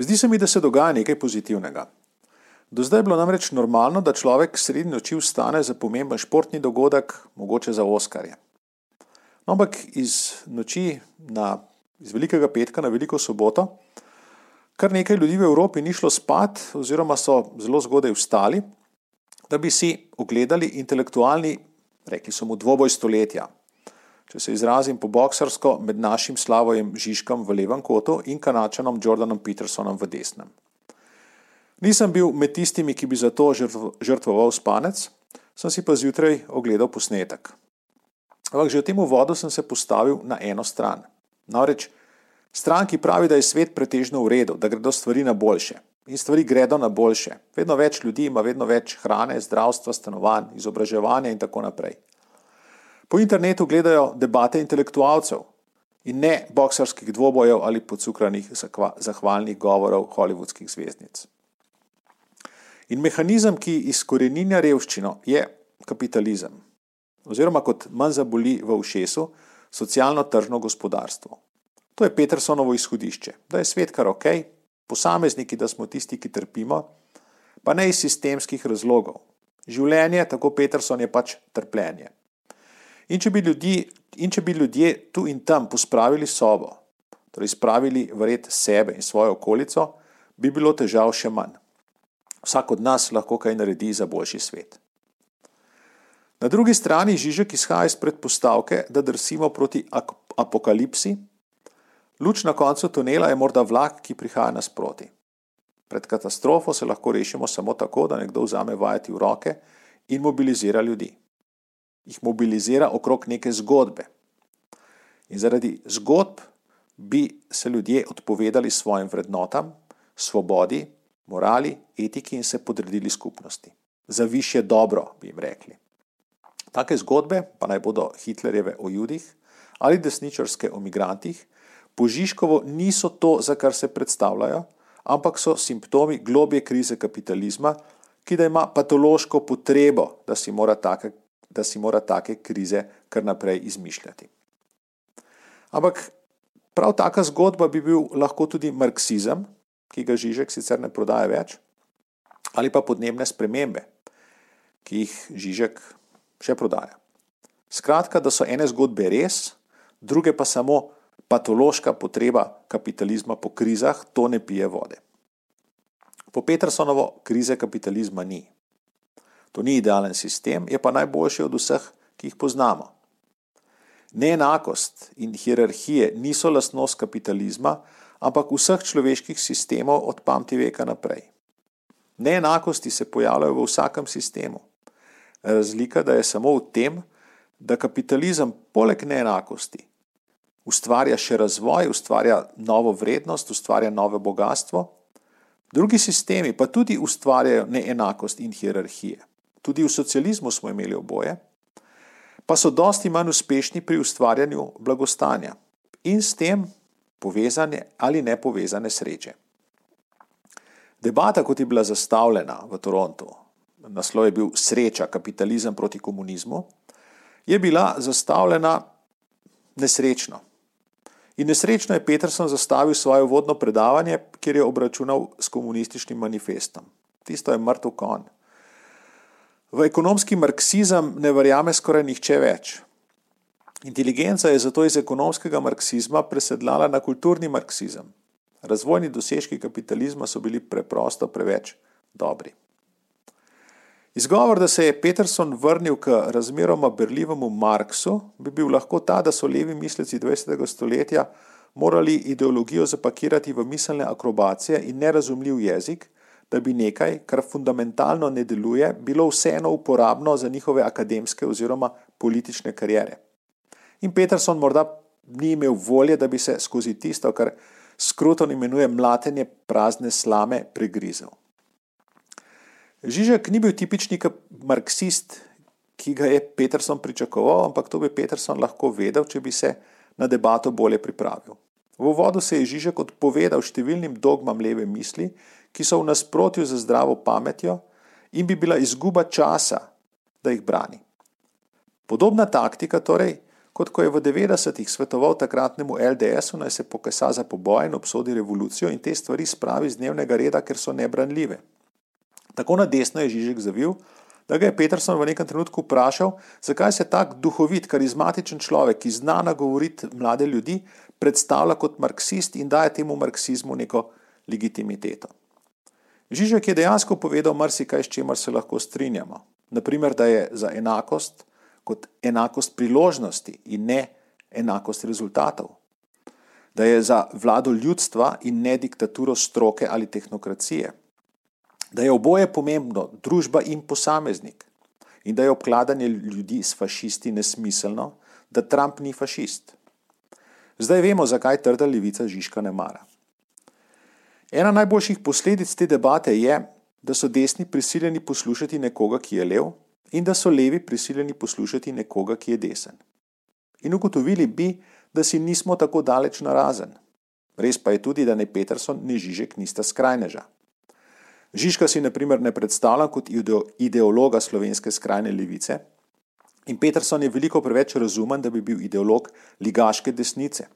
Zdi se mi, da se dogaja nekaj pozitivnega. Do zdaj je bilo namreč normalno, da človek sredi noči vstane za pomemben športni dogodek, mogoče za Oskarje. No, ampak iz noči na, iz velikega petka na veliko soboto, kar nekaj ljudi v Evropi ni šlo spat, oziroma so zelo zgodaj vstali, da bi si ogledali intelektualni, rekli so mu, dvoboj stoletja. Če se izrazim po boksarsko, med našim Slavojem Žižkom v levem kotu in kanačanom Jordanom Petersonom v desnem. Nisem bil med tistimi, ki bi za to žrtvoval spanec, sem si pa zjutraj ogledal posnetek. Ampak že v tem uvodu sem se postavil na eno stran. Namreč stran, ki pravi, da je svet pretežno v redu, da gredo stvari na boljše. In stvari gredo na boljše. Vedno več ljudi ima vedno več hrane, zdravstva, stanovanj, izobraževanja in tako naprej. Po internetu gledajo debate intelektualcev in ne boksarskih dvobojev ali pocukranih zahvalnih govorov hollywoodskih zvezdnic. In mehanizem, ki izkoreninja revščino, je kapitalizem. Oziroma, kot manj zaboli v ušesu, socialno-tržno gospodarstvo. To je Petersonovo izhodišče, da je svet kar ok, posamezniki, da smo tisti, ki trpimo, pa ne iz sistemskih razlogov. Življenje, tako Peterson, je pač trpljenje. In če bi, ljudi, in če bi ljudje tu in tam pospravili sobo, torej spravili v red sebe in svojo okolico, bi bilo težav še manj. Vsak od nas lahko kaj naredi za boljši svet. Na drugi strani Žižek izhaja iz predpostavke, da drsimo proti apokalipsi. Luč na koncu tunela je morda vlak, ki prihaja nasproti. Pred katastrofo se lahko rešimo samo tako, da nekdo vzame vajeti v roke in mobilizira ljudi. Jih mobilizira okrog neke zgodbe. In zaradi zgodb bi se ljudje odpovedali svojim vrednotam, svobodi, morali, etiki in se podredili skupnosti. Za više dobro, bi jim rekli. Take zgodbe, pa naj bodo Hitlerjeve o judih ali desničarske o migrantih, po Žižkovo niso to, za kar se predstavljajo, ampak so simptomi globje krize kapitalizma, ki da ima patološko potrebo, da si mora take, da si mora take krize kar naprej izmišljati. Ampak prav taka zgodba bi bil lahko tudi marksizem, ki ga Žižek sicer ne prodaja več, ali pa podnebne spremembe, ki jih Žižek še prodaja. Skratka, da so ene zgodbe res, druge pa samo patološka potreba kapitalizma po krizah, to ne pije vode. Po Petersonovo krize kapitalizma ni. To ni idealen sistem, je pa najboljši od vseh, ki jih poznamo. Neenakost in hierarhije niso lastnost kapitalizma, ampak vseh človeških sistemov od pamti veka naprej. Neenakosti se pojavljajo v vsakem sistemu. Razlika da je samo v tem, da kapitalizem poleg neenakosti ustvarja še razvoj, ustvarja novo vrednost, ustvarja nove bogatstvo. Drugi sistemi pa tudi ustvarjajo neenakost in hierarhije. Tudi v socializmu smo imeli oboje, pa so dosti manj uspešni pri ustvarjanju blagostanja in s tem povezane ali nepovezane sreče. Debata, kot je bila zastavljena v Torontu, naslov je bil Sreča, kapitalizem proti komunizmu, je bila zastavljena nesrečno. In nesrečno je Peterson zastavil svoje vodno predavanje, kjer je obračunal s komunističnim manifestom. Tisto je mrtev kon. V ekonomski marksizem ne verjame skoraj nihče več. Inteligenca je zato iz ekonomskega marksizma presedlala na kulturni marksizem. Razvojni dosežki kapitalizma so bili preprosto preveč dobri. Izgovor, da se je Peterson vrnil k razmeroma berljivemu Marksu, bi bil lahko ta, da so levi misleci 20. stoletja morali ideologijo zapakirati v miselne akrobacije in nerazumljiv jezik, da bi nekaj, kar fundamentalno ne deluje, bilo vseeno uporabno za njihove akademske oziroma politične karijere. In Peterson morda ni imel volje, da bi se skozi tisto, kar Skruton imenuje mlatenje prazne slame, pregrizel. Žižek ni bil tipični marksist, ki ga je Peterson pričakoval, ampak to bi Peterson lahko vedel, če bi se na debato bolje pripravil. V uvodu se je Žižek odpovedal številnim dogmam leve misli, ki so v nasprotju z zdravo pametjo in bi bila izguba časa, da jih brani. Podobna taktika torej, kot ko je v 90-ih svetoval takratnemu LDS-u, naj se pokesa za poboj in obsodi revolucijo in te stvari spravi z dnevnega reda, ker so nebranljive. Tako na desno je Žižek zavil, da ga je Peterson v nekem trenutku vprašal, zakaj se tak duhovit, karizmatičen človek, ki zna nagovoriti mlade ljudi, predstavlja kot marksist in daje temu marksizmu neko legitimiteto. Žižek je dejansko povedal marsikaj, s čimer se lahko strinjamo. Naprimer, da je za enakost kot enakost priložnosti in ne enakost rezultatov. Da je za vlado ljudstva in ne diktaturo stroke ali tehnokracije. Da je oboje pomembno, družba in posameznik. In da je obkladanje ljudi s fašisti nesmiselno, da Trump ni fašist. Zdaj vemo, zakaj trda levica Žižka ne mara. Ena najboljših posledic te debate je, da so desni prisiljeni poslušati nekoga, ki je lev, in da so levi prisiljeni poslušati nekoga, ki je desen. In ugotovili bi, da si nismo tako daleč narazen. Res pa je tudi, da ne Peterson, ne Žižek nista skrajneža. Žižka si naprimer ne predstavlja kot ideologa slovenske skrajne levice in Peterson je veliko preveč razumen, da bi bil ideolog ligaške desnice.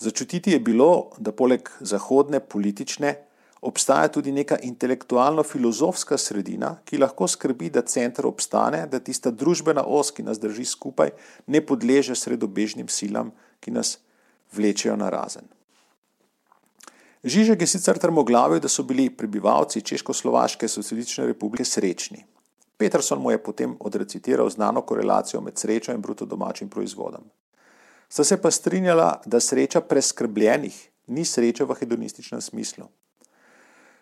Začutiti je bilo, da poleg zahodne politične obstaja tudi neka intelektualno-filozofska sredina, ki lahko skrbi, da center obstane, da tista družbena os, ki nas drži skupaj, ne podleže sredobežnim silam, ki nas vlečejo na razen. Žižek je sicer trmoglavil, da so bili prebivalci Češko-Slovaške socialistične republike srečni. Peterson mu je potem odrecitiral znano korelacijo med srečo in bruto domačim proizvodom. Sta se pa strinjala, da sreča preskrbljenih ni sreča v hedonističnem smislu.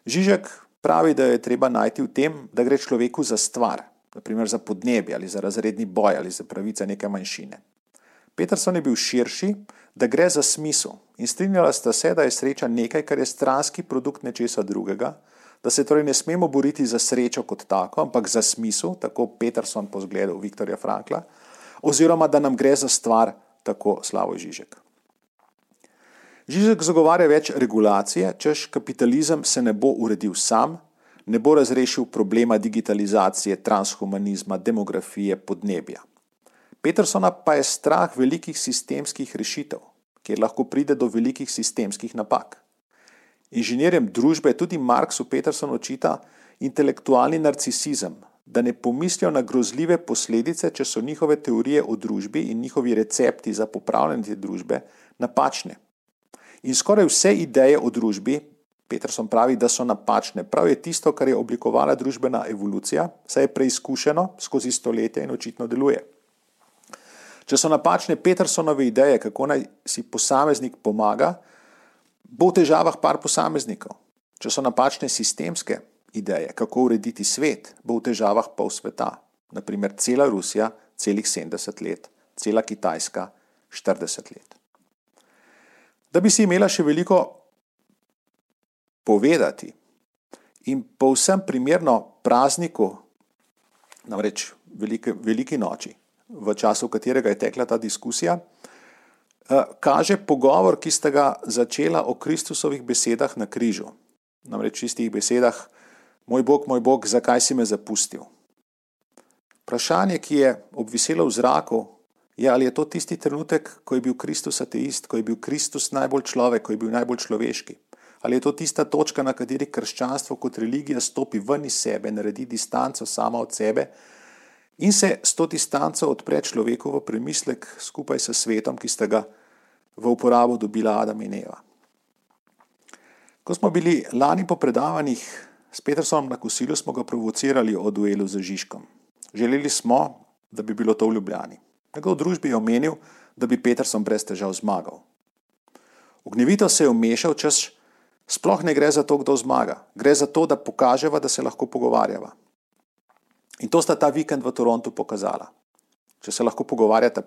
Žižek pravi, da je treba najti v tem, da gre človeku za stvar, naprimer za podnebje ali za razredni boj ali za pravice neke manjšine. Peterson je bil širši, da gre za smisel in strinjala sta se, da je sreča nekaj, kar je stranski produkt nečesa drugega, da se torej ne smemo boriti za srečo kot tako, ampak za smisel, tako Peterson po zgledu Viktorja Frankla, oziroma da nam gre za stvar, tako Slavo Žižek. Žižek zagovarja več regulacije, češ kapitalizem se ne bo uredil sam, ne bo razrešil problema digitalizacije, transhumanizma, demografije, podnebja. Petersona pa je strah velikih sistemskih rešitev, kjer lahko pride do velikih sistemskih napak. Inženirjem družbe tudi Marksu Peterson očita intelektualni narcisizem, da ne pomislijo na grozljive posledice, če so njihove teorije o družbi in njihovi recepti za popravljanje te družbe napačne. In skoraj vse ideje o družbi, Peterson pravi, da so napačne. Prav je tisto, kar je oblikovala družbena evolucija, saj je preizkušeno skozi stoletja in očitno deluje. Če so napačne Petersonove ideje, kako naj si posameznik pomaga, bo v težavah par posameznikov. Če so napačne sistemske ideje, kako urediti svet, bo v težavah pol sveta. Naprimer, cela Rusija, celih 70 let, cela Kitajska, 40 let. Da bi si imela še veliko povedati in povsem primerno prazniku, namreč velike, veliki noči, v času katerega je tekla ta diskusija, eh, kaže pogovor, ki sta ga začela o Kristusovih besedah na križu. Namreč v istih besedah, Moj Bog, moj Bog, zakaj si me zapustil? Vprašanje, ki je obviselo v zraku, je, ali je to tisti trenutek, ko je bil Kristus ateist, ko je bil Kristus najbolj človek, ko je bil najbolj človeški. Ali je to tista točka, na kateri krščanstvo kot religija stopi ven iz sebe, naredi distanco sama od sebe in se s to distanco odpre človeku v premislek skupaj s svetom, ki sta ga v uporabo dobila Adam in Eva. Ko smo bili lani po predavanjih S Petersonom na kosilu smo ga provocirali o duelu z Žižkom. Želeli smo, da bi bilo to v Ljubljani. Njegov družbi je omenil, da bi Peterson brez težav zmagal. Ognjevito se je umešal, češ sploh ne gre za to, kdo zmaga. Gre za to, da pokaževa, da se lahko pogovarjava. In to sta ta vikend v Torontu pokazala. Če se lahko pogovarjata